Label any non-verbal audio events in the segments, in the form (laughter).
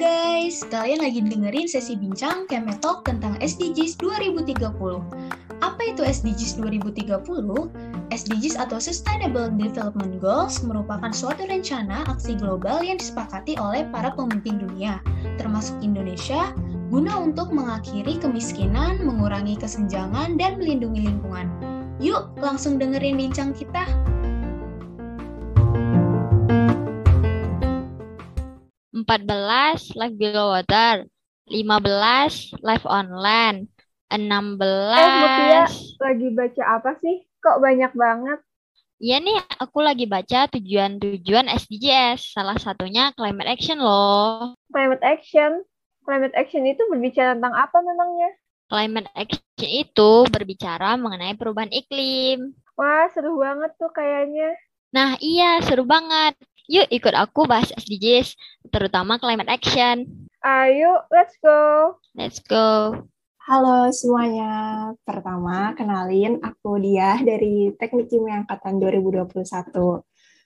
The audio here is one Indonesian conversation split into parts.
guys, kalian lagi dengerin sesi bincang Kemetalk tentang SDGs 2030. Apa itu SDGs 2030? SDGs atau Sustainable Development Goals merupakan suatu rencana aksi global yang disepakati oleh para pemimpin dunia, termasuk Indonesia, guna untuk mengakhiri kemiskinan, mengurangi kesenjangan, dan melindungi lingkungan. Yuk, langsung dengerin bincang kita. 14 live below water, 15 live on land, 16 Eh, Mutia, lagi baca apa sih? Kok banyak banget? Iya nih, aku lagi baca tujuan-tujuan SDGs. Salah satunya climate action loh. Climate action. Climate action itu berbicara tentang apa memangnya? Climate action itu berbicara mengenai perubahan iklim. Wah, seru banget tuh kayaknya. Nah, iya, seru banget. Yuk ikut aku bahas SDGs, terutama climate action. Ayo, let's go. Let's go. Halo semuanya. Pertama, kenalin aku dia dari Teknik Kimia Angkatan 2021.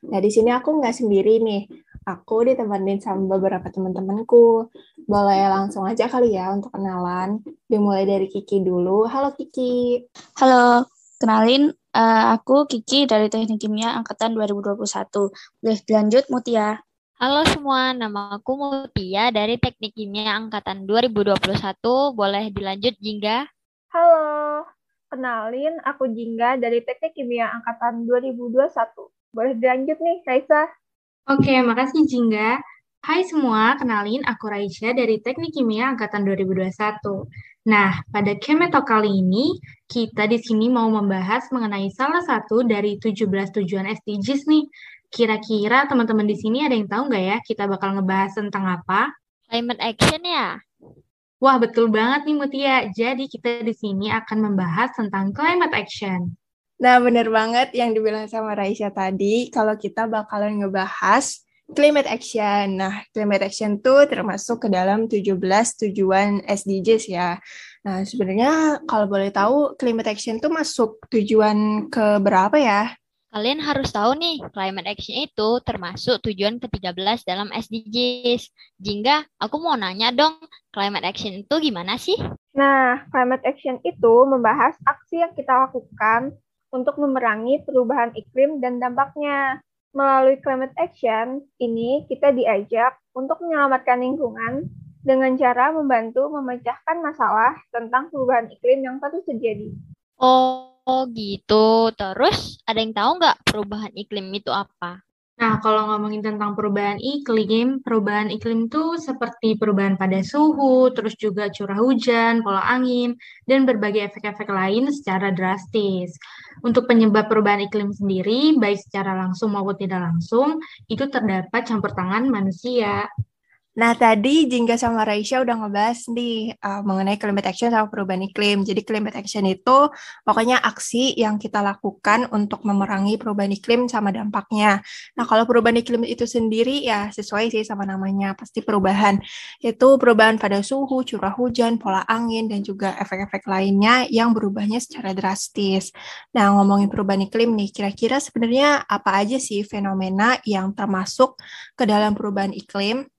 Nah, di sini aku nggak sendiri nih. Aku ditemenin sama beberapa teman-temanku. Boleh langsung aja kali ya untuk kenalan. Dimulai dari Kiki dulu. Halo Kiki. Halo, kenalin Uh, aku Kiki dari Teknik Kimia Angkatan 2021. Boleh dilanjut, Mutia. Halo semua, nama aku Mutia dari Teknik Kimia Angkatan 2021. Boleh dilanjut, Jingga? Halo, kenalin aku Jingga dari Teknik Kimia Angkatan 2021. Boleh dilanjut nih, Raisa? Oke, makasih Jingga. Hai semua, kenalin aku Raisya dari Teknik Kimia Angkatan 2021. Nah, pada Kemeto kali ini, kita di sini mau membahas mengenai salah satu dari 17 tujuan SDGs nih. Kira-kira teman-teman di sini ada yang tahu nggak ya kita bakal ngebahas tentang apa? Climate action ya? Wah, betul banget nih Mutia. Jadi kita di sini akan membahas tentang climate action. Nah, bener banget yang dibilang sama Raisya tadi, kalau kita bakalan ngebahas climate action. Nah, climate action itu termasuk ke dalam 17 tujuan SDGs ya. Nah, sebenarnya kalau boleh tahu climate action itu masuk tujuan ke berapa ya? Kalian harus tahu nih, climate action itu termasuk tujuan ke-13 dalam SDGs. Jingga, aku mau nanya dong, climate action itu gimana sih? Nah, climate action itu membahas aksi yang kita lakukan untuk memerangi perubahan iklim dan dampaknya. Melalui climate action, ini kita diajak untuk menyelamatkan lingkungan dengan cara membantu memecahkan masalah tentang perubahan iklim yang patut terjadi. Oh gitu. Terus ada yang tahu nggak perubahan iklim itu apa? Nah, kalau ngomongin tentang perubahan iklim, perubahan iklim itu seperti perubahan pada suhu, terus juga curah hujan, pola angin, dan berbagai efek-efek lain secara drastis. Untuk penyebab perubahan iklim sendiri, baik secara langsung maupun tidak langsung, itu terdapat campur tangan manusia. Nah, tadi Jingga sama Raisya udah ngebahas nih uh, mengenai climate action sama perubahan iklim. Jadi climate action itu pokoknya aksi yang kita lakukan untuk memerangi perubahan iklim sama dampaknya. Nah, kalau perubahan iklim itu sendiri ya sesuai sih sama namanya, pasti perubahan. Itu perubahan pada suhu, curah hujan, pola angin, dan juga efek-efek lainnya yang berubahnya secara drastis. Nah, ngomongin perubahan iklim nih, kira-kira sebenarnya apa aja sih fenomena yang termasuk ke dalam perubahan iklim?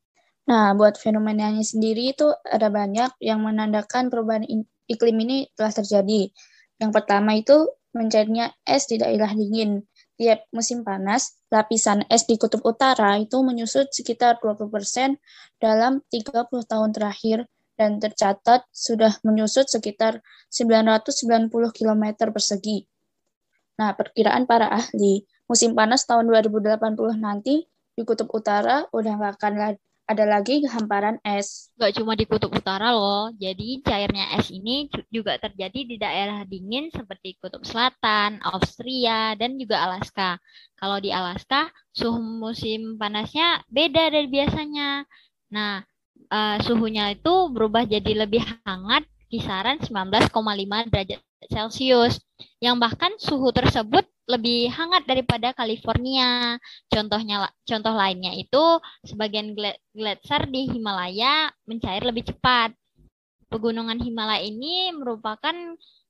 Nah, buat fenomenanya sendiri itu ada banyak yang menandakan perubahan iklim ini telah terjadi. Yang pertama itu mencairnya es di daerah dingin. Tiap musim panas, lapisan es di kutub utara itu menyusut sekitar 20% dalam 30 tahun terakhir dan tercatat sudah menyusut sekitar 990 km persegi. Nah, perkiraan para ahli, musim panas tahun 2080 nanti di kutub utara udah nggak akan ada lagi hamparan es. Gak cuma di kutub utara loh, jadi cairnya es ini juga terjadi di daerah dingin seperti kutub selatan, Austria, dan juga Alaska. Kalau di Alaska, suhu musim panasnya beda dari biasanya. Nah, uh, suhunya itu berubah jadi lebih hangat kisaran 19,5 derajat Celcius, yang bahkan suhu tersebut lebih hangat daripada California. Contohnya contoh lainnya itu sebagian gletser di Himalaya mencair lebih cepat. Pegunungan Himalaya ini merupakan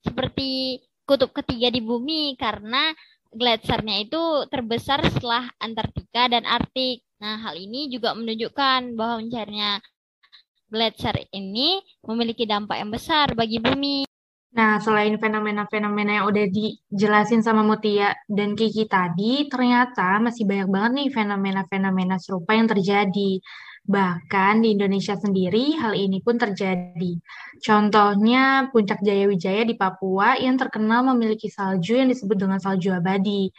seperti kutub ketiga di bumi karena gletsernya itu terbesar setelah Antartika dan Arktik. Nah, hal ini juga menunjukkan bahwa mencairnya Gletser ini memiliki dampak yang besar bagi bumi. Nah, selain fenomena-fenomena yang udah dijelasin sama Mutia dan Kiki tadi, ternyata masih banyak banget nih fenomena-fenomena serupa yang terjadi. Bahkan di Indonesia sendiri, hal ini pun terjadi. Contohnya, Puncak Jaya Wijaya di Papua yang terkenal memiliki salju yang disebut dengan salju abadi.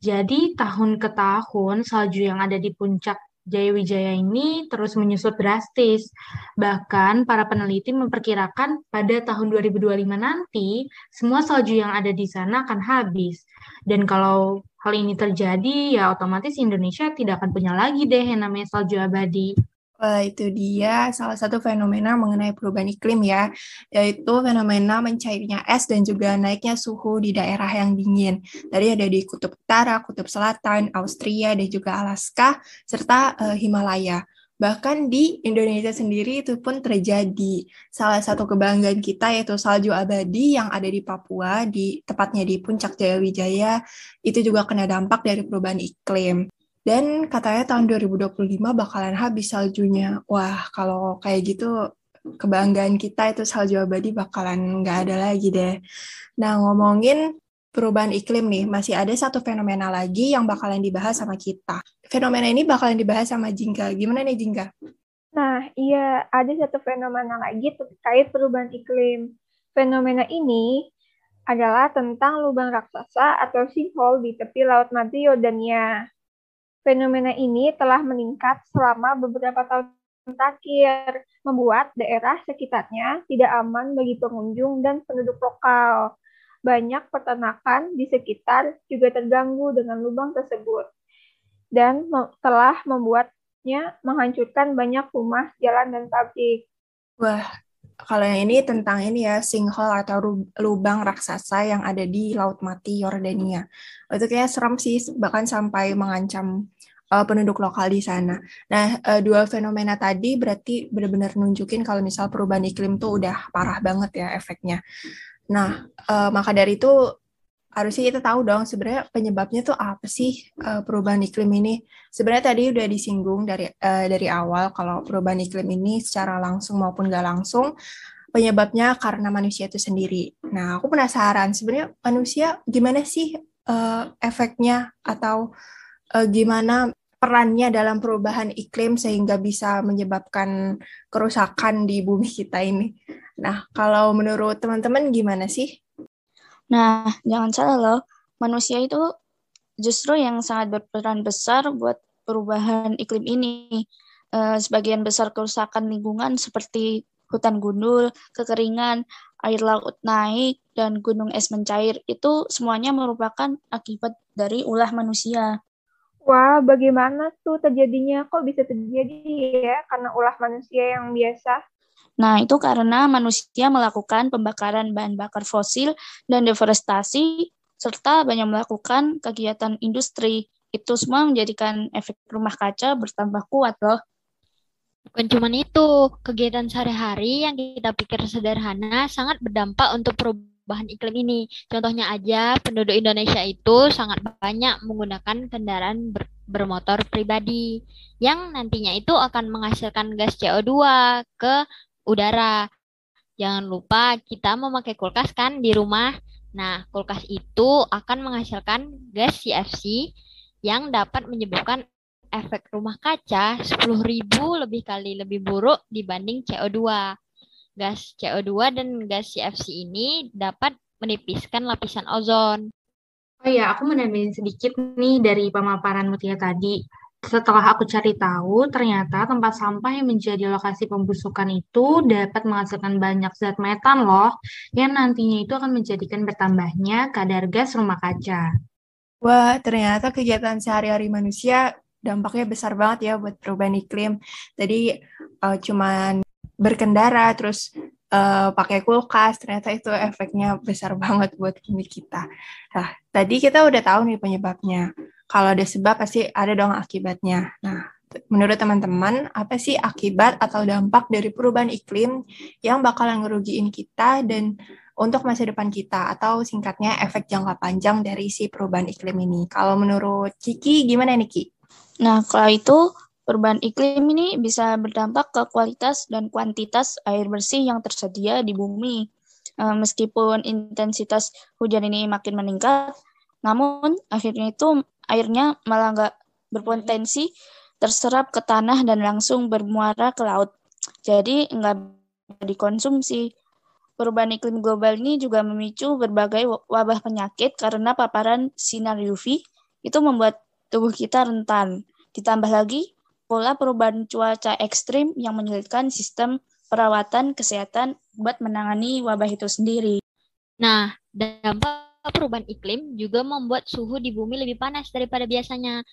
Jadi, tahun ke tahun, salju yang ada di puncak Jayawijaya ini terus menyusut drastis. Bahkan para peneliti memperkirakan pada tahun 2025 nanti semua salju yang ada di sana akan habis. Dan kalau hal ini terjadi ya otomatis Indonesia tidak akan punya lagi deh yang namanya salju abadi. Wah, itu dia salah satu fenomena mengenai perubahan iklim ya, yaitu fenomena mencairnya es dan juga naiknya suhu di daerah yang dingin. Tadi ada di Kutub Utara, Kutub Selatan, Austria, dan juga Alaska, serta uh, Himalaya. Bahkan di Indonesia sendiri itu pun terjadi. Salah satu kebanggaan kita yaitu salju abadi yang ada di Papua, di tepatnya di Puncak Jayawijaya, itu juga kena dampak dari perubahan iklim. Dan katanya tahun 2025 bakalan habis saljunya. Wah, kalau kayak gitu kebanggaan kita itu salju abadi bakalan nggak ada lagi deh. Nah, ngomongin perubahan iklim nih, masih ada satu fenomena lagi yang bakalan dibahas sama kita. Fenomena ini bakalan dibahas sama Jingga. Gimana nih Jingga? Nah, iya, ada satu fenomena lagi terkait perubahan iklim. Fenomena ini adalah tentang lubang raksasa atau sinkhole di tepi Laut Mati Yordania. Fenomena ini telah meningkat selama beberapa tahun terakhir, membuat daerah sekitarnya tidak aman bagi pengunjung dan penduduk lokal. Banyak peternakan di sekitar juga terganggu dengan lubang tersebut dan telah membuatnya menghancurkan banyak rumah, jalan, dan pabrik. Wah, kalau yang ini tentang ini ya, sinkhole atau lubang raksasa yang ada di Laut Mati Yordania. Itu kayak serem sih, bahkan sampai mengancam uh, penduduk lokal di sana. Nah, uh, dua fenomena tadi berarti benar-benar nunjukin kalau misal perubahan iklim tuh udah parah banget ya efeknya. Nah, uh, maka dari itu harusnya kita tahu dong sebenarnya penyebabnya tuh apa sih uh, perubahan iklim ini. Sebenarnya tadi udah disinggung dari uh, dari awal kalau perubahan iklim ini secara langsung maupun gak langsung penyebabnya karena manusia itu sendiri. Nah, aku penasaran sebenarnya manusia gimana sih uh, efeknya atau uh, gimana perannya dalam perubahan iklim sehingga bisa menyebabkan kerusakan di bumi kita ini. Nah, kalau menurut teman-teman gimana sih? Nah, jangan salah loh, manusia itu justru yang sangat berperan besar buat perubahan iklim ini. Uh, sebagian besar kerusakan lingkungan seperti hutan gundul, kekeringan, air laut naik, dan gunung es mencair itu semuanya merupakan akibat dari ulah manusia. Wah, bagaimana tuh terjadinya? Kok bisa terjadi ya karena ulah manusia yang biasa? Nah, itu karena manusia melakukan pembakaran bahan bakar fosil dan deforestasi, serta banyak melakukan kegiatan industri. Itu semua menjadikan efek rumah kaca bertambah kuat loh. Bukan cuma itu, kegiatan sehari-hari yang kita pikir sederhana sangat berdampak untuk perubahan iklim ini. Contohnya aja, penduduk Indonesia itu sangat banyak menggunakan kendaraan ber bermotor pribadi yang nantinya itu akan menghasilkan gas CO2 ke udara. Jangan lupa kita memakai kulkas kan di rumah. Nah, kulkas itu akan menghasilkan gas CFC yang dapat menyebabkan efek rumah kaca 10.000 lebih kali lebih buruk dibanding CO2 gas CO2 dan gas CFC ini dapat menipiskan lapisan ozon. Oh iya, aku menambahin sedikit nih dari pemaparan Mutia tadi. Setelah aku cari tahu, ternyata tempat sampah yang menjadi lokasi pembusukan itu dapat menghasilkan banyak zat metan loh, yang nantinya itu akan menjadikan bertambahnya kadar gas rumah kaca. Wah, ternyata kegiatan sehari-hari manusia dampaknya besar banget ya buat perubahan iklim. Tadi uh, cuman berkendara terus uh, pakai kulkas ternyata itu efeknya besar (laughs) banget buat bumi kita. Nah, tadi kita udah tahu nih penyebabnya. Kalau ada sebab pasti ada dong akibatnya. Nah, menurut teman-teman apa sih akibat atau dampak dari perubahan iklim yang bakalan ngerugiin kita dan untuk masa depan kita atau singkatnya efek jangka panjang dari si perubahan iklim ini. Kalau menurut Kiki gimana nih Ki? Nah, kalau itu Perubahan iklim ini bisa berdampak ke kualitas dan kuantitas air bersih yang tersedia di bumi. Eh, meskipun intensitas hujan ini makin meningkat, namun akhirnya itu airnya malah nggak berpotensi terserap ke tanah dan langsung bermuara ke laut. Jadi nggak dikonsumsi. Perubahan iklim global ini juga memicu berbagai wabah penyakit karena paparan sinar UV itu membuat tubuh kita rentan. Ditambah lagi, pola perubahan cuaca ekstrim yang menyulitkan sistem perawatan kesehatan buat menangani wabah itu sendiri. Nah, dampak perubahan iklim juga membuat suhu di bumi lebih panas daripada biasanya.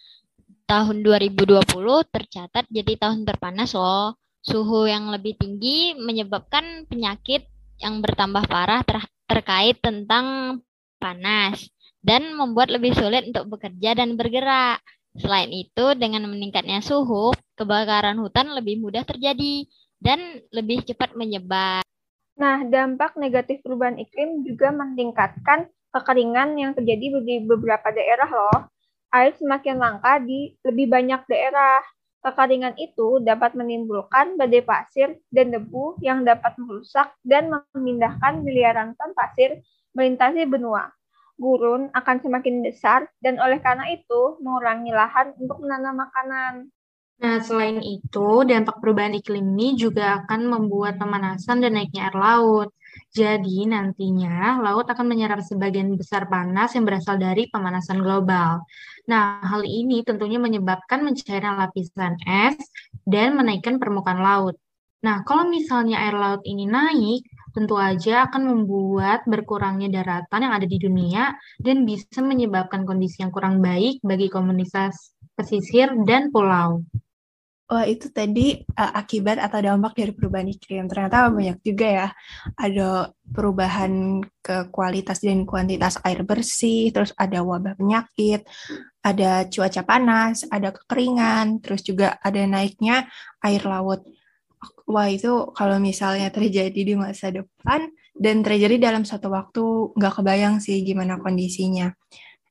Tahun 2020 tercatat jadi tahun terpanas loh. Suhu yang lebih tinggi menyebabkan penyakit yang bertambah parah ter terkait tentang panas dan membuat lebih sulit untuk bekerja dan bergerak. Selain itu, dengan meningkatnya suhu, kebakaran hutan lebih mudah terjadi dan lebih cepat menyebar. Nah, dampak negatif perubahan iklim juga meningkatkan kekeringan yang terjadi di beberapa daerah loh. Air semakin langka di lebih banyak daerah. Kekeringan itu dapat menimbulkan badai pasir dan debu yang dapat merusak dan memindahkan miliaran ton pasir melintasi benua gurun akan semakin besar dan oleh karena itu mengurangi lahan untuk menanam makanan. Nah, selain itu, dampak perubahan iklim ini juga akan membuat pemanasan dan naiknya air laut. Jadi, nantinya laut akan menyerap sebagian besar panas yang berasal dari pemanasan global. Nah, hal ini tentunya menyebabkan mencairnya lapisan es dan menaikkan permukaan laut. Nah, kalau misalnya air laut ini naik, tentu aja akan membuat berkurangnya daratan yang ada di dunia dan bisa menyebabkan kondisi yang kurang baik bagi komunitas pesisir dan pulau. Wah, itu tadi uh, akibat atau dampak dari perubahan iklim. Ternyata banyak juga ya. Ada perubahan ke kualitas dan kuantitas air bersih, terus ada wabah penyakit, ada cuaca panas, ada kekeringan, terus juga ada naiknya air laut wah itu kalau misalnya terjadi di masa depan dan terjadi dalam satu waktu nggak kebayang sih gimana kondisinya.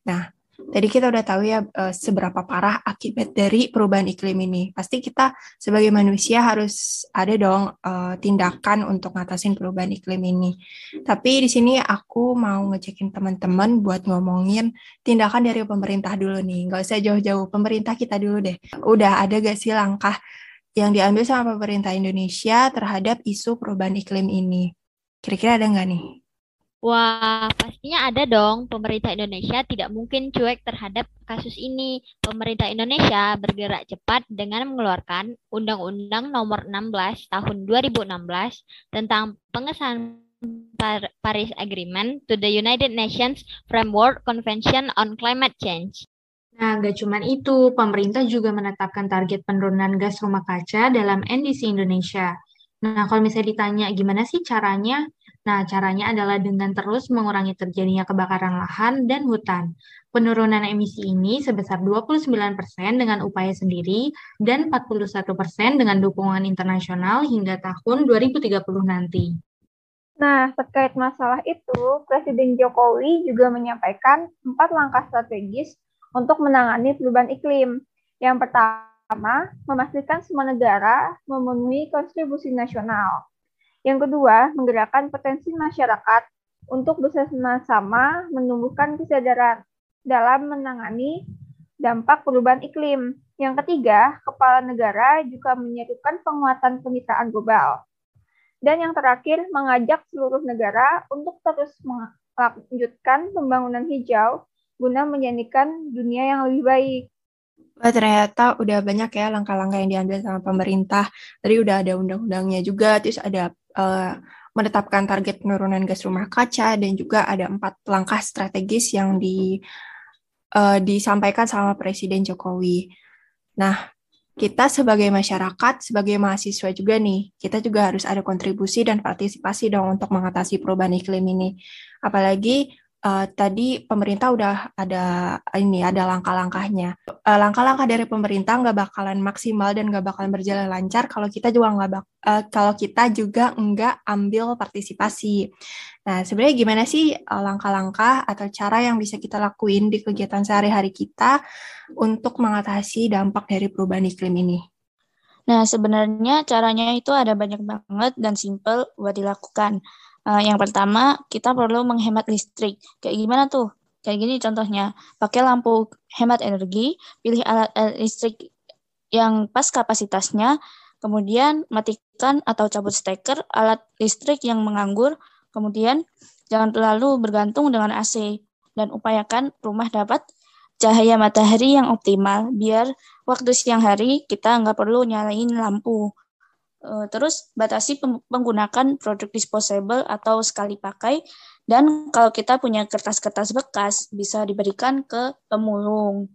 Nah, tadi kita udah tahu ya eh, seberapa parah akibat dari perubahan iklim ini. Pasti kita sebagai manusia harus ada dong uh, tindakan untuk ngatasin perubahan iklim ini. Tapi di sini aku mau ngecekin teman-teman buat ngomongin tindakan dari pemerintah dulu nih. Nggak usah jauh-jauh, pemerintah kita dulu deh. Udah ada gak sih langkah yang diambil sama pemerintah Indonesia terhadap isu perubahan iklim ini? Kira-kira ada nggak nih? Wah, pastinya ada dong. Pemerintah Indonesia tidak mungkin cuek terhadap kasus ini. Pemerintah Indonesia bergerak cepat dengan mengeluarkan Undang-Undang Nomor 16 Tahun 2016 tentang pengesahan Paris Agreement to the United Nations Framework Convention on Climate Change. Nah, nggak cuma itu, pemerintah juga menetapkan target penurunan gas rumah kaca dalam NDC Indonesia. Nah, kalau misalnya ditanya gimana sih caranya? Nah, caranya adalah dengan terus mengurangi terjadinya kebakaran lahan dan hutan. Penurunan emisi ini sebesar 29% dengan upaya sendiri dan 41% dengan dukungan internasional hingga tahun 2030 nanti. Nah, terkait masalah itu, Presiden Jokowi juga menyampaikan empat langkah strategis untuk menangani perubahan iklim. Yang pertama, memastikan semua negara memenuhi kontribusi nasional. Yang kedua, menggerakkan potensi masyarakat untuk bersama-sama menumbuhkan kesadaran dalam menangani dampak perubahan iklim. Yang ketiga, kepala negara juga menyatukan penguatan kemitraan global. Dan yang terakhir, mengajak seluruh negara untuk terus melanjutkan pembangunan hijau guna menjadikan dunia yang lebih baik. Wah, ternyata udah banyak ya langkah-langkah yang diambil sama pemerintah. Tadi udah ada undang-undangnya juga, terus ada uh, menetapkan target penurunan gas rumah kaca, dan juga ada empat langkah strategis yang di, uh, disampaikan sama Presiden Jokowi. Nah, kita sebagai masyarakat, sebagai mahasiswa juga nih, kita juga harus ada kontribusi dan partisipasi dong untuk mengatasi perubahan iklim ini. Apalagi uh, tadi pemerintah udah ada ini ada langkah-langkahnya. Uh, langkah-langkah dari pemerintah nggak bakalan maksimal dan nggak bakalan berjalan lancar kalau kita juga nggak bak uh, kalau kita juga nggak ambil partisipasi. Nah, sebenarnya gimana sih langkah-langkah atau cara yang bisa kita lakuin di kegiatan sehari-hari kita untuk mengatasi dampak dari perubahan iklim ini? Nah, sebenarnya caranya itu ada banyak banget dan simple buat dilakukan. Uh, yang pertama, kita perlu menghemat listrik. Kayak gimana tuh? Kayak gini contohnya, pakai lampu hemat energi, pilih alat, alat listrik yang pas kapasitasnya, kemudian matikan atau cabut steker alat listrik yang menganggur, kemudian jangan terlalu bergantung dengan AC, dan upayakan rumah dapat cahaya matahari yang optimal biar waktu siang hari kita nggak perlu nyalain lampu. Uh, terus batasi penggunaan produk disposable atau sekali pakai dan kalau kita punya kertas-kertas bekas bisa diberikan ke pemulung.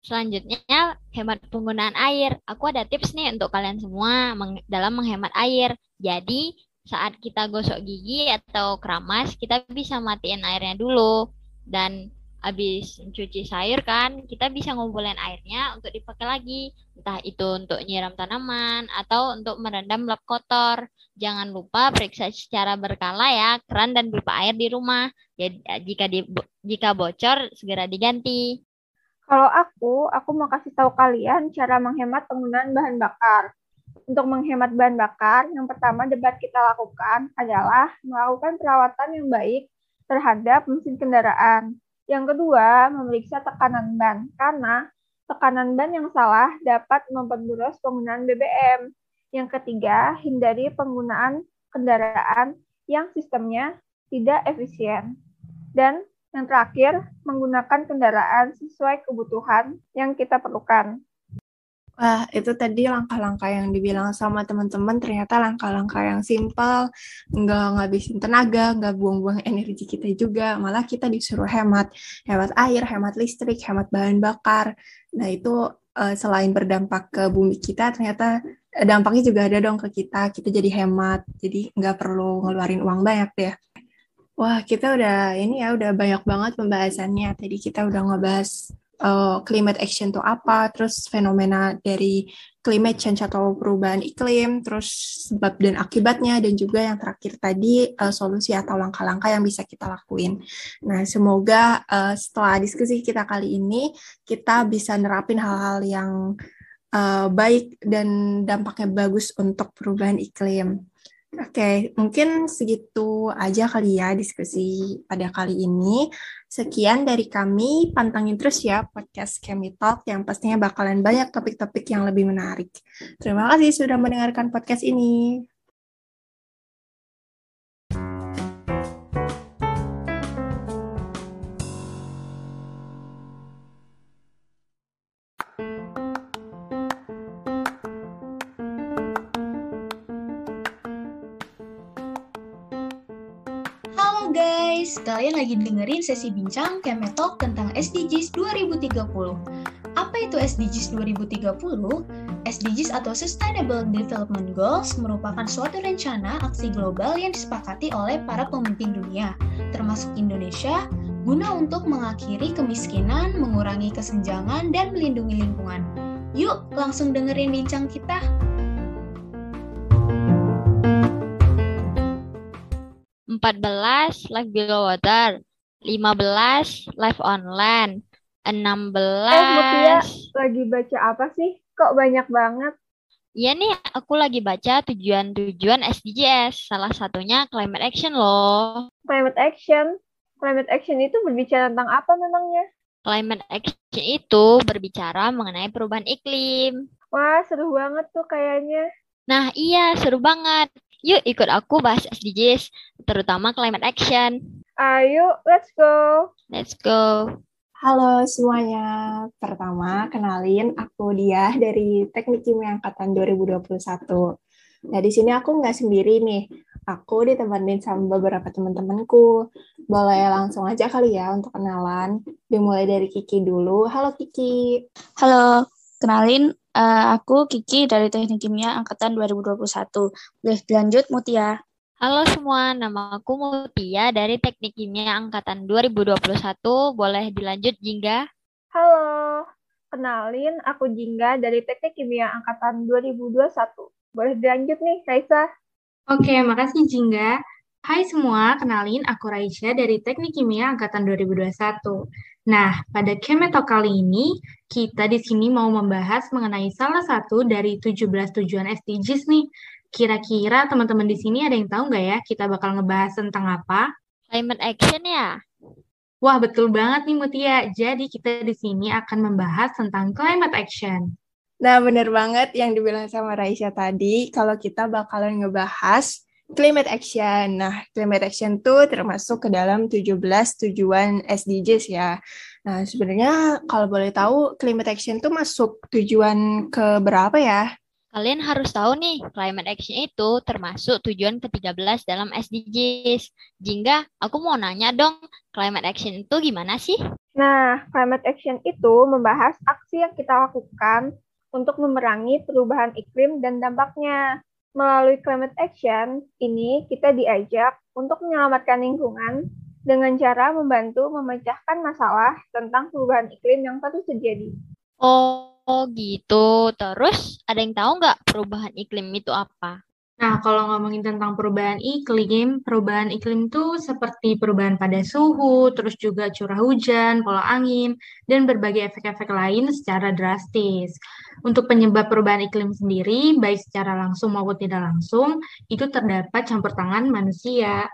Selanjutnya hemat penggunaan air. Aku ada tips nih untuk kalian semua dalam menghemat air. Jadi saat kita gosok gigi atau keramas kita bisa matiin airnya dulu dan habis cuci sayur kan kita bisa ngumpulin airnya untuk dipakai lagi. Entah itu untuk nyiram tanaman atau untuk merendam lap kotor. Jangan lupa periksa secara berkala ya keran dan pipa air di rumah. Jadi jika di, jika bocor segera diganti. Kalau aku aku mau kasih tahu kalian cara menghemat penggunaan bahan bakar. Untuk menghemat bahan bakar yang pertama debat kita lakukan adalah melakukan perawatan yang baik terhadap mesin kendaraan yang kedua, memeriksa tekanan ban, karena tekanan ban yang salah dapat memperburuk penggunaan BBM. Yang ketiga, hindari penggunaan kendaraan yang sistemnya tidak efisien. Dan yang terakhir, menggunakan kendaraan sesuai kebutuhan yang kita perlukan. Wah, itu tadi langkah-langkah yang dibilang sama teman-teman ternyata langkah-langkah yang simpel, nggak ngabisin tenaga, nggak buang-buang energi kita juga, malah kita disuruh hemat, hemat air, hemat listrik, hemat bahan bakar. Nah, itu uh, selain berdampak ke bumi kita, ternyata eh, dampaknya juga ada dong ke kita, kita jadi hemat, jadi nggak perlu ngeluarin uang banyak deh. Wah, kita udah ini ya, udah banyak banget pembahasannya. Tadi kita udah ngebahas uh, climate action itu apa, terus fenomena dari climate change atau perubahan iklim, terus sebab dan akibatnya, dan juga yang terakhir tadi uh, solusi atau langkah-langkah yang bisa kita lakuin. Nah, semoga uh, setelah diskusi kita kali ini, kita bisa nerapin hal-hal yang uh, baik dan dampaknya bagus untuk perubahan iklim. Oke, mungkin segitu aja kali ya diskusi pada kali ini. Sekian dari kami, pantangin terus ya podcast Kemi Talk yang pastinya bakalan banyak topik-topik yang lebih menarik. Terima kasih sudah mendengarkan podcast ini. Guys, kalian lagi dengerin sesi bincang Kemetok tentang SDGs 2030. Apa itu SDGs 2030? SDGs atau Sustainable Development Goals merupakan suatu rencana aksi global yang disepakati oleh para pemimpin dunia, termasuk Indonesia, guna untuk mengakhiri kemiskinan, mengurangi kesenjangan, dan melindungi lingkungan. Yuk, langsung dengerin bincang kita. 14 live below water, 15 live on land, 16 Eh, Mutia lagi baca apa sih? Kok banyak banget? Iya nih, aku lagi baca tujuan-tujuan SDGs. Salah satunya climate action loh. Climate action? Climate action itu berbicara tentang apa memangnya? Climate action itu berbicara mengenai perubahan iklim. Wah, seru banget tuh kayaknya. Nah, iya, seru banget. Yuk ikut aku bahas SDGs, terutama climate action. Ayo, let's go. Let's go. Halo semuanya. Pertama, kenalin aku dia dari Teknik Kimia Angkatan 2021. Nah, di sini aku nggak sendiri nih. Aku ditemenin sama beberapa teman-temanku. Boleh langsung aja kali ya untuk kenalan. Dimulai dari Kiki dulu. Halo Kiki. Halo, kenalin Uh, aku Kiki dari Teknik Kimia Angkatan 2021. Boleh dilanjut Mutia. Halo semua, nama aku Mutia dari Teknik Kimia Angkatan 2021. Boleh dilanjut Jingga? Halo, kenalin aku Jingga dari Teknik Kimia Angkatan 2021. Boleh dilanjut nih, Raisa? Oke, makasih Jingga. Hai semua, kenalin aku Raisya dari Teknik Kimia Angkatan 2021. Nah, pada Kemeto kali ini, kita di sini mau membahas mengenai salah satu dari 17 tujuan SDGs nih. Kira-kira teman-teman di sini ada yang tahu nggak ya kita bakal ngebahas tentang apa? Climate action ya? Wah, betul banget nih Mutia. Jadi kita di sini akan membahas tentang climate action. Nah, bener banget yang dibilang sama Raisya tadi, kalau kita bakalan ngebahas climate action. Nah, climate action itu termasuk ke dalam 17 tujuan SDGs ya. Nah, sebenarnya kalau boleh tahu climate action itu masuk tujuan ke berapa ya? Kalian harus tahu nih, climate action itu termasuk tujuan ke-13 dalam SDGs. Jingga, aku mau nanya dong, climate action itu gimana sih? Nah, climate action itu membahas aksi yang kita lakukan untuk memerangi perubahan iklim dan dampaknya. Melalui climate action, ini kita diajak untuk menyelamatkan lingkungan dengan cara membantu memecahkan masalah tentang perubahan iklim yang patut terjadi. Oh gitu. Terus ada yang tahu nggak perubahan iklim itu apa? Nah, kalau ngomongin tentang perubahan iklim, perubahan iklim itu seperti perubahan pada suhu, terus juga curah hujan, pola angin, dan berbagai efek-efek lain secara drastis. Untuk penyebab perubahan iklim sendiri, baik secara langsung maupun tidak langsung, itu terdapat campur tangan manusia.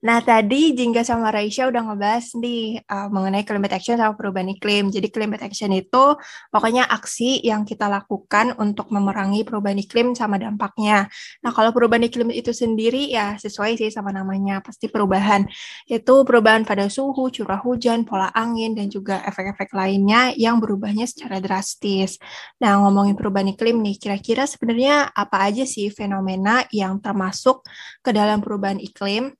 Nah, tadi Jingga sama Raisya udah ngebahas nih uh, mengenai climate action sama perubahan iklim. Jadi climate action itu pokoknya aksi yang kita lakukan untuk memerangi perubahan iklim sama dampaknya. Nah, kalau perubahan iklim itu sendiri ya sesuai sih sama namanya, pasti perubahan. Itu perubahan pada suhu, curah hujan, pola angin, dan juga efek-efek lainnya yang berubahnya secara drastis. Nah, ngomongin perubahan iklim nih, kira-kira sebenarnya apa aja sih fenomena yang termasuk ke dalam perubahan iklim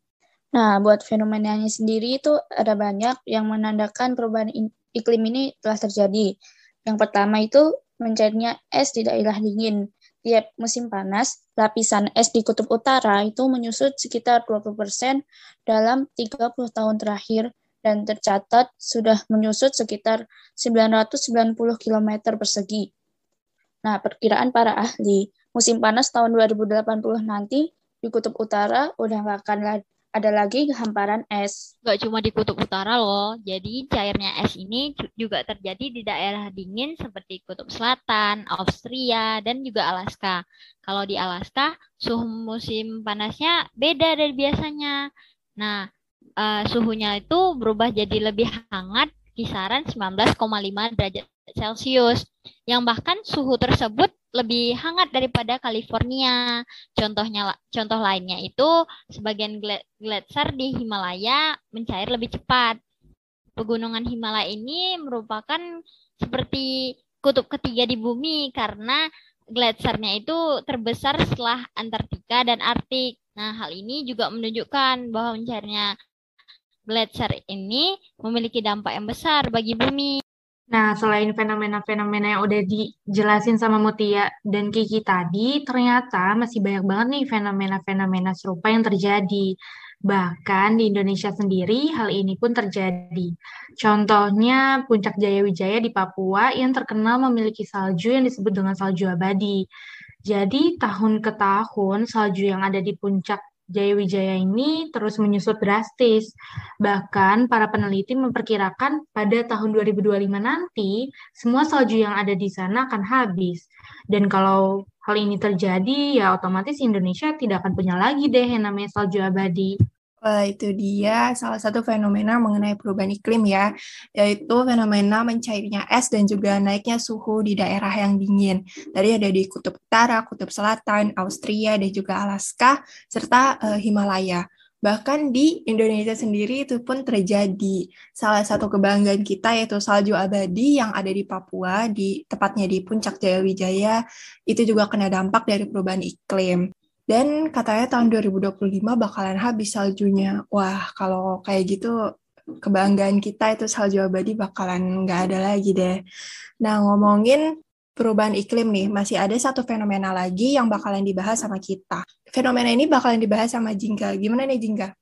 Nah, buat fenomenanya sendiri itu ada banyak yang menandakan perubahan iklim ini telah terjadi. Yang pertama itu mencairnya es di daerah dingin. Tiap musim panas, lapisan es di kutub utara itu menyusut sekitar 20% dalam 30 tahun terakhir dan tercatat sudah menyusut sekitar 990 km persegi. Nah, perkiraan para ahli, musim panas tahun 2080 nanti di kutub utara udah nggak akan ada lagi hamparan es. Gak cuma di kutub utara loh, jadi cairnya es ini juga terjadi di daerah dingin seperti kutub selatan, Austria, dan juga Alaska. Kalau di Alaska, suhu musim panasnya beda dari biasanya. Nah, uh, suhunya itu berubah jadi lebih hangat kisaran 19,5 derajat Celcius, yang bahkan suhu tersebut lebih hangat daripada California. Contohnya contoh lainnya itu sebagian gletser di Himalaya mencair lebih cepat. Pegunungan Himalaya ini merupakan seperti kutub ketiga di bumi karena gletsernya itu terbesar setelah Antartika dan Arktik. Nah, hal ini juga menunjukkan bahwa mencairnya gletser ini memiliki dampak yang besar bagi bumi. Nah, selain fenomena-fenomena yang udah dijelasin sama Mutia dan Kiki tadi, ternyata masih banyak banget nih fenomena-fenomena serupa yang terjadi. Bahkan di Indonesia sendiri, hal ini pun terjadi. Contohnya, Puncak Jaya Wijaya di Papua yang terkenal memiliki salju yang disebut dengan salju abadi. Jadi, tahun ke tahun, salju yang ada di puncak Jaya Wijaya ini terus menyusut drastis. Bahkan para peneliti memperkirakan pada tahun 2025 nanti semua salju yang ada di sana akan habis. Dan kalau hal ini terjadi ya otomatis Indonesia tidak akan punya lagi deh yang namanya salju abadi. Wah, itu dia salah satu fenomena mengenai perubahan iklim ya, yaitu fenomena mencairnya es dan juga naiknya suhu di daerah yang dingin. Tadi ada di Kutub Utara, Kutub Selatan, Austria, dan juga Alaska, serta uh, Himalaya. Bahkan di Indonesia sendiri itu pun terjadi. Salah satu kebanggaan kita yaitu salju abadi yang ada di Papua, di tepatnya di Puncak Jaya Wijaya, itu juga kena dampak dari perubahan iklim. Dan katanya tahun 2025 bakalan habis saljunya. Wah, kalau kayak gitu kebanggaan kita itu salju abadi bakalan nggak ada lagi deh. Nah, ngomongin perubahan iklim nih, masih ada satu fenomena lagi yang bakalan dibahas sama kita. Fenomena ini bakalan dibahas sama Jingga. Gimana nih Jingga?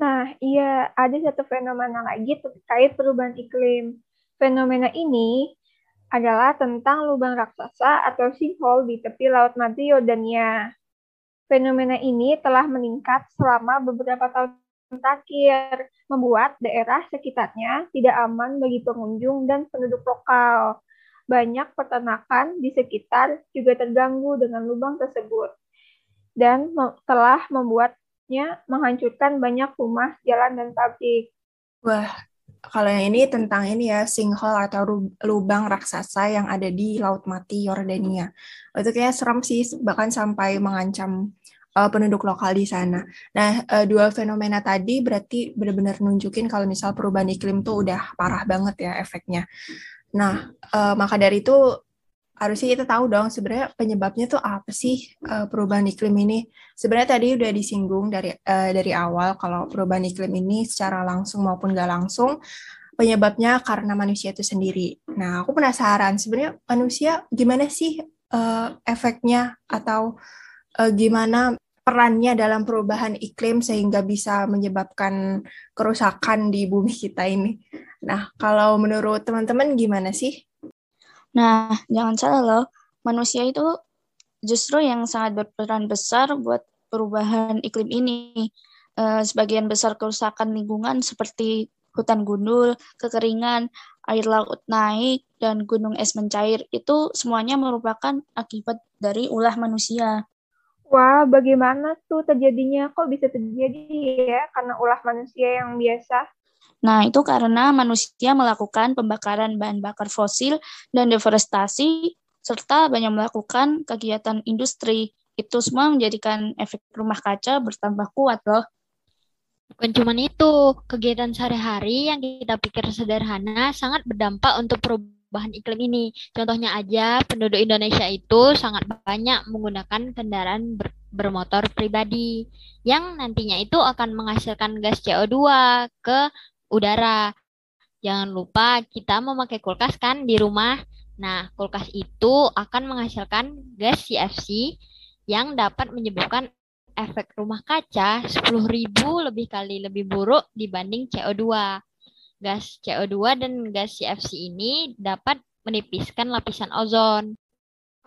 Nah, iya, ada satu fenomena lagi terkait perubahan iklim. Fenomena ini adalah tentang lubang raksasa atau sinkhole di tepi Laut Mati Yordania. Fenomena ini telah meningkat selama beberapa tahun terakhir, membuat daerah sekitarnya tidak aman bagi pengunjung dan penduduk lokal. Banyak peternakan di sekitar juga terganggu dengan lubang tersebut dan telah membuatnya menghancurkan banyak rumah, jalan, dan pabrik. Wah, kalau yang ini tentang ini ya sinkhole atau lubang raksasa yang ada di Laut Mati Yordania. Itu kayaknya serem sih bahkan sampai mengancam uh, penduduk lokal di sana. Nah, uh, dua fenomena tadi berarti benar-benar nunjukin kalau misal perubahan iklim tuh udah parah banget ya efeknya. Nah, uh, maka dari itu harusnya kita tahu dong sebenarnya penyebabnya tuh apa sih uh, perubahan iklim ini. Sebenarnya tadi udah disinggung dari uh, dari awal kalau perubahan iklim ini secara langsung maupun gak langsung penyebabnya karena manusia itu sendiri. Nah, aku penasaran sebenarnya manusia gimana sih uh, efeknya atau uh, gimana perannya dalam perubahan iklim sehingga bisa menyebabkan kerusakan di bumi kita ini. Nah, kalau menurut teman-teman gimana sih? Nah, jangan salah loh, manusia itu justru yang sangat berperan besar buat perubahan iklim ini. Uh, sebagian besar kerusakan lingkungan seperti hutan gundul, kekeringan, air laut naik, dan gunung es mencair itu semuanya merupakan akibat dari ulah manusia. Wah, bagaimana tuh terjadinya? Kok bisa terjadi ya karena ulah manusia yang biasa? Nah, itu karena manusia melakukan pembakaran bahan bakar fosil dan deforestasi, serta banyak melakukan kegiatan industri. Itu semua menjadikan efek rumah kaca bertambah kuat loh. Bukan cuma itu, kegiatan sehari-hari yang kita pikir sederhana sangat berdampak untuk perubahan iklim ini. Contohnya aja, penduduk Indonesia itu sangat banyak menggunakan kendaraan ber bermotor pribadi yang nantinya itu akan menghasilkan gas CO2 ke udara. Jangan lupa kita memakai kulkas kan di rumah. Nah, kulkas itu akan menghasilkan gas CFC yang dapat menyebabkan efek rumah kaca 10.000 lebih kali lebih buruk dibanding CO2 gas CO2 dan gas CFC ini dapat menipiskan lapisan ozon.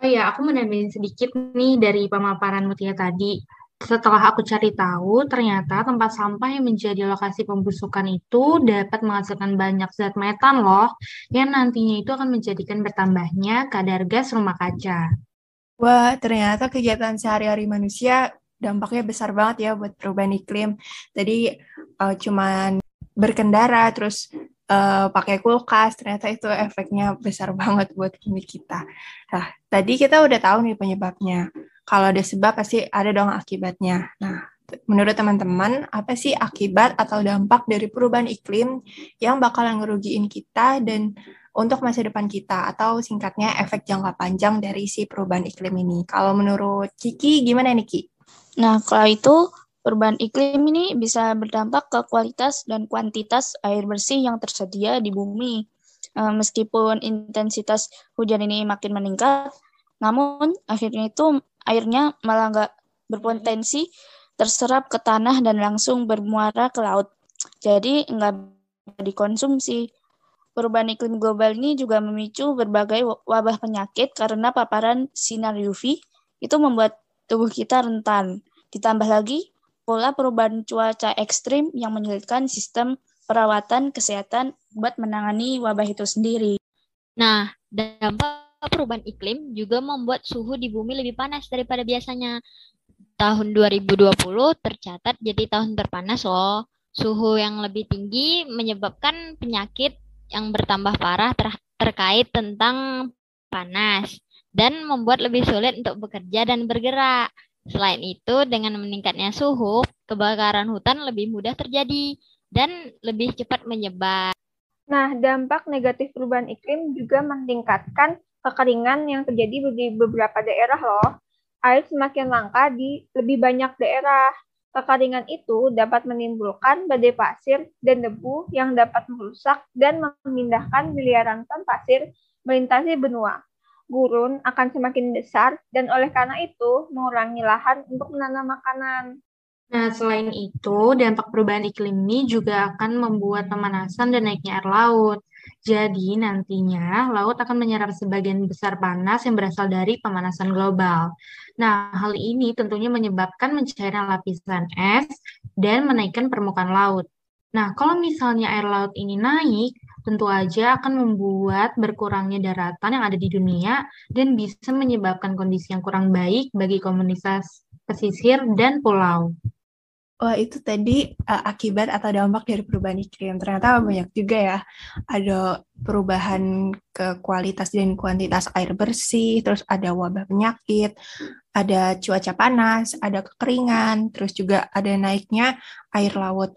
Oh ya, aku menambahin sedikit nih dari pemaparan Mutia tadi. Setelah aku cari tahu, ternyata tempat sampah yang menjadi lokasi pembusukan itu dapat menghasilkan banyak zat metan loh, yang nantinya itu akan menjadikan bertambahnya kadar gas rumah kaca. Wah, ternyata kegiatan sehari-hari manusia dampaknya besar banget ya buat perubahan iklim. Tadi uh, cuman berkendara terus uh, pakai kulkas ternyata itu efeknya besar (laughs) banget buat bumi kita. Nah, tadi kita udah tahu nih penyebabnya. Kalau ada sebab pasti ada dong akibatnya. Nah, menurut teman-teman, apa sih akibat atau dampak dari perubahan iklim yang bakalan ngerugiin kita dan untuk masa depan kita atau singkatnya efek jangka panjang dari si perubahan iklim ini. Kalau menurut Kiki gimana nih Ki? Nah, kalau itu Perubahan iklim ini bisa berdampak ke kualitas dan kuantitas air bersih yang tersedia di bumi. Eh, meskipun intensitas hujan ini makin meningkat, namun akhirnya itu airnya malah nggak berpotensi terserap ke tanah dan langsung bermuara ke laut. Jadi nggak dikonsumsi. Perubahan iklim global ini juga memicu berbagai wabah penyakit karena paparan sinar UV itu membuat tubuh kita rentan. Ditambah lagi, pola perubahan cuaca ekstrim yang menyulitkan sistem perawatan kesehatan buat menangani wabah itu sendiri. Nah, dampak perubahan iklim juga membuat suhu di bumi lebih panas daripada biasanya. Tahun 2020 tercatat jadi tahun terpanas loh. Suhu yang lebih tinggi menyebabkan penyakit yang bertambah parah ter terkait tentang panas dan membuat lebih sulit untuk bekerja dan bergerak. Selain itu, dengan meningkatnya suhu, kebakaran hutan lebih mudah terjadi dan lebih cepat menyebar. Nah, dampak negatif perubahan iklim juga meningkatkan kekeringan yang terjadi di beberapa daerah loh. Air semakin langka di lebih banyak daerah. Kekeringan itu dapat menimbulkan badai pasir dan debu yang dapat merusak dan memindahkan miliaran ton pasir melintasi benua gurun akan semakin besar dan oleh karena itu mengurangi lahan untuk menanam makanan. Nah, selain itu, dampak perubahan iklim ini juga akan membuat pemanasan dan naiknya air laut. Jadi nantinya laut akan menyerap sebagian besar panas yang berasal dari pemanasan global. Nah, hal ini tentunya menyebabkan mencairan lapisan es dan menaikkan permukaan laut. Nah, kalau misalnya air laut ini naik, tentu aja akan membuat berkurangnya daratan yang ada di dunia dan bisa menyebabkan kondisi yang kurang baik bagi komunitas pesisir dan pulau. Wah, itu tadi uh, akibat atau dampak dari perubahan iklim. Ternyata banyak juga ya. Ada perubahan ke kualitas dan kuantitas air bersih, terus ada wabah penyakit, ada cuaca panas, ada kekeringan, terus juga ada naiknya air laut.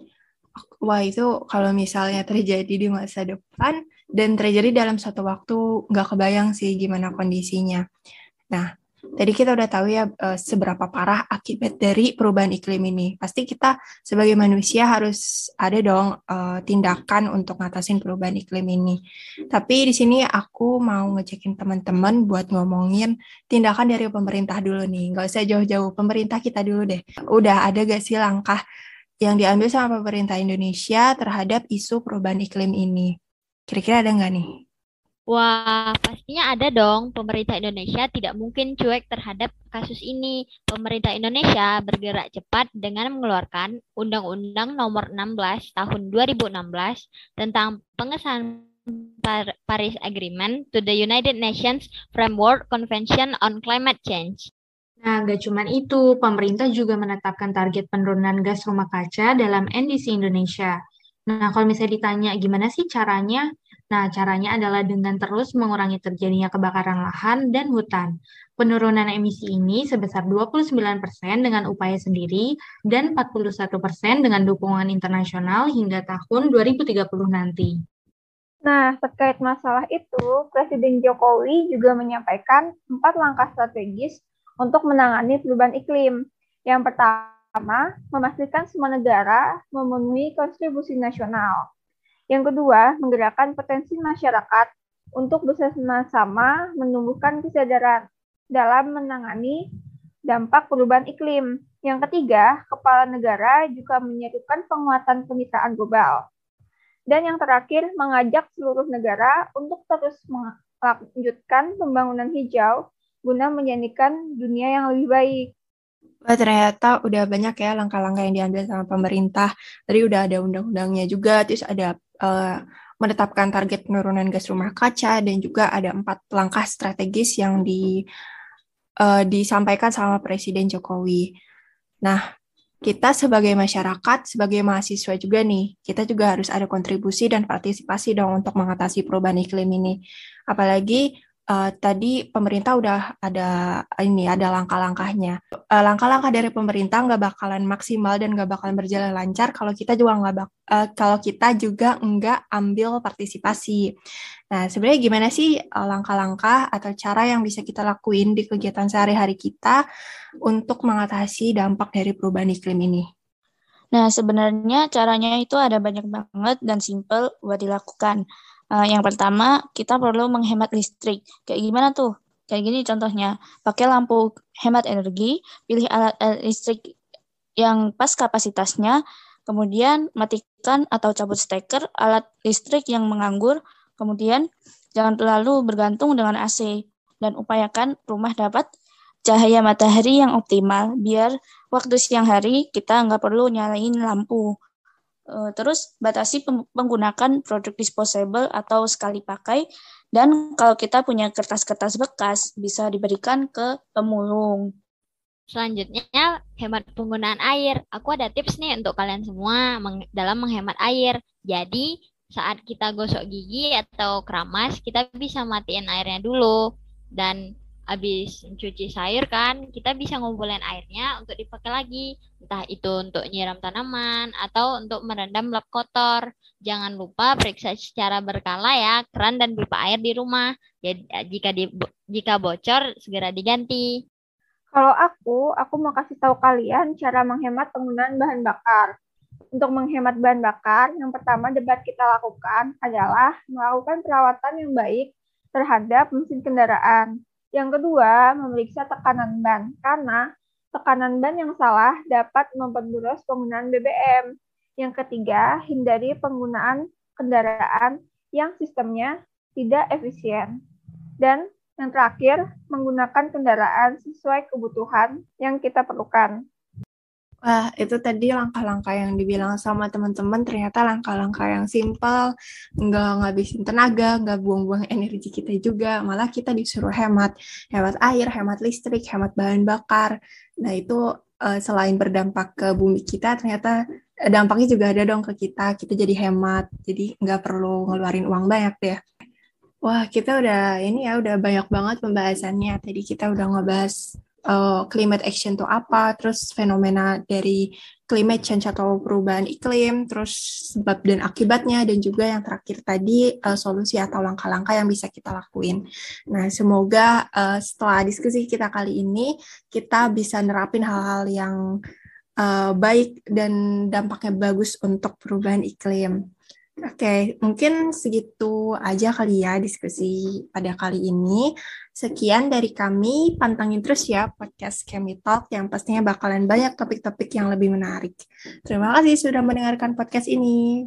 Wah, itu kalau misalnya terjadi di masa depan dan terjadi dalam satu waktu, nggak kebayang sih gimana kondisinya. Nah, Tadi kita udah tahu ya uh, seberapa parah akibat dari perubahan iklim ini. Pasti kita sebagai manusia harus ada dong uh, tindakan untuk ngatasin perubahan iklim ini. Tapi di sini aku mau ngecekin teman-teman buat ngomongin tindakan dari pemerintah dulu nih. Nggak usah jauh-jauh, pemerintah kita dulu deh. Udah ada gak sih langkah yang diambil sama pemerintah Indonesia terhadap isu perubahan iklim ini? Kira-kira ada nggak nih? Wah, pastinya ada dong. Pemerintah Indonesia tidak mungkin cuek terhadap kasus ini. Pemerintah Indonesia bergerak cepat dengan mengeluarkan Undang-Undang Nomor 16 Tahun 2016 tentang pengesahan Paris Agreement to the United Nations Framework Convention on Climate Change. Nah, gak cuma itu, pemerintah juga menetapkan target penurunan gas rumah kaca dalam NDC Indonesia. Nah, kalau misalnya ditanya gimana sih caranya, Nah, caranya adalah dengan terus mengurangi terjadinya kebakaran lahan dan hutan. Penurunan emisi ini sebesar 29% dengan upaya sendiri dan 41% dengan dukungan internasional hingga tahun 2030 nanti. Nah, terkait masalah itu, Presiden Jokowi juga menyampaikan empat langkah strategis untuk menangani perubahan iklim. Yang pertama, memastikan semua negara memenuhi kontribusi nasional. Yang kedua, menggerakkan potensi masyarakat untuk bersama-sama menumbuhkan kesadaran dalam menangani dampak perubahan iklim. Yang ketiga, kepala negara juga menyatukan penguatan kemitraan global. Dan yang terakhir, mengajak seluruh negara untuk terus melanjutkan pembangunan hijau guna menjadikan dunia yang lebih baik. Wah, ternyata udah banyak ya langkah-langkah yang diambil sama pemerintah. Tadi udah ada undang-undangnya juga, terus ada uh, menetapkan target penurunan gas rumah kaca dan juga ada empat langkah strategis yang di uh, disampaikan sama Presiden Jokowi. Nah, kita sebagai masyarakat, sebagai mahasiswa juga nih, kita juga harus ada kontribusi dan partisipasi dong untuk mengatasi perubahan iklim ini. Apalagi uh, tadi pemerintah udah ada ini ada langkah-langkahnya. Uh, langkah-langkah dari pemerintah nggak bakalan maksimal dan nggak bakalan berjalan lancar kalau kita juga nggak bak uh, kalau kita juga nggak ambil partisipasi. Nah, sebenarnya gimana sih langkah-langkah atau cara yang bisa kita lakuin di kegiatan sehari-hari kita untuk mengatasi dampak dari perubahan iklim ini? Nah, sebenarnya caranya itu ada banyak banget dan simple buat dilakukan. Uh, yang pertama, kita perlu menghemat listrik. Kayak gimana tuh? Kayak gini contohnya, pakai lampu hemat energi, pilih alat, alat listrik yang pas kapasitasnya, kemudian matikan atau cabut steker alat listrik yang menganggur, kemudian jangan terlalu bergantung dengan AC, dan upayakan rumah dapat cahaya matahari yang optimal, biar waktu siang hari kita nggak perlu nyalain lampu. Eh, terus batasi penggunaan produk disposable atau sekali pakai dan kalau kita punya kertas-kertas bekas bisa diberikan ke pemulung. Selanjutnya, hemat penggunaan air. Aku ada tips nih untuk kalian semua dalam menghemat air. Jadi, saat kita gosok gigi atau keramas, kita bisa matiin airnya dulu. Dan habis cuci sayur kan kita bisa ngumpulin airnya untuk dipakai lagi. Entah itu untuk nyiram tanaman atau untuk merendam lap kotor. Jangan lupa periksa secara berkala ya keran dan pipa air di rumah. Jadi ya, jika di jika bocor segera diganti. Kalau aku aku mau kasih tahu kalian cara menghemat penggunaan bahan bakar. Untuk menghemat bahan bakar, yang pertama debat kita lakukan adalah melakukan perawatan yang baik terhadap mesin kendaraan. Yang kedua, memeriksa tekanan ban, karena tekanan ban yang salah dapat memperburuk penggunaan BBM. Yang ketiga, hindari penggunaan kendaraan yang sistemnya tidak efisien. Dan yang terakhir, menggunakan kendaraan sesuai kebutuhan yang kita perlukan. Wah, itu tadi langkah-langkah yang dibilang sama teman-teman ternyata langkah-langkah yang simpel, nggak ngabisin tenaga, nggak buang-buang energi kita juga, malah kita disuruh hemat, hemat air, hemat listrik, hemat bahan bakar. Nah, itu uh, selain berdampak ke bumi kita, ternyata eh, dampaknya juga ada dong ke kita, kita jadi hemat, jadi nggak perlu ngeluarin uang banyak deh. Wah, kita udah ini ya, udah banyak banget pembahasannya. Tadi kita udah ngebahas uh, climate action itu apa, terus fenomena dari climate change atau perubahan iklim, terus sebab dan akibatnya, dan juga yang terakhir tadi uh, solusi atau langkah-langkah yang bisa kita lakuin. Nah, semoga uh, setelah diskusi kita kali ini, kita bisa nerapin hal-hal yang uh, baik dan dampaknya bagus untuk perubahan iklim. Oke, mungkin segitu aja kali ya diskusi pada kali ini. Sekian dari kami, pantangin terus ya podcast Kemi Talk yang pastinya bakalan banyak topik-topik yang lebih menarik. Terima kasih sudah mendengarkan podcast ini.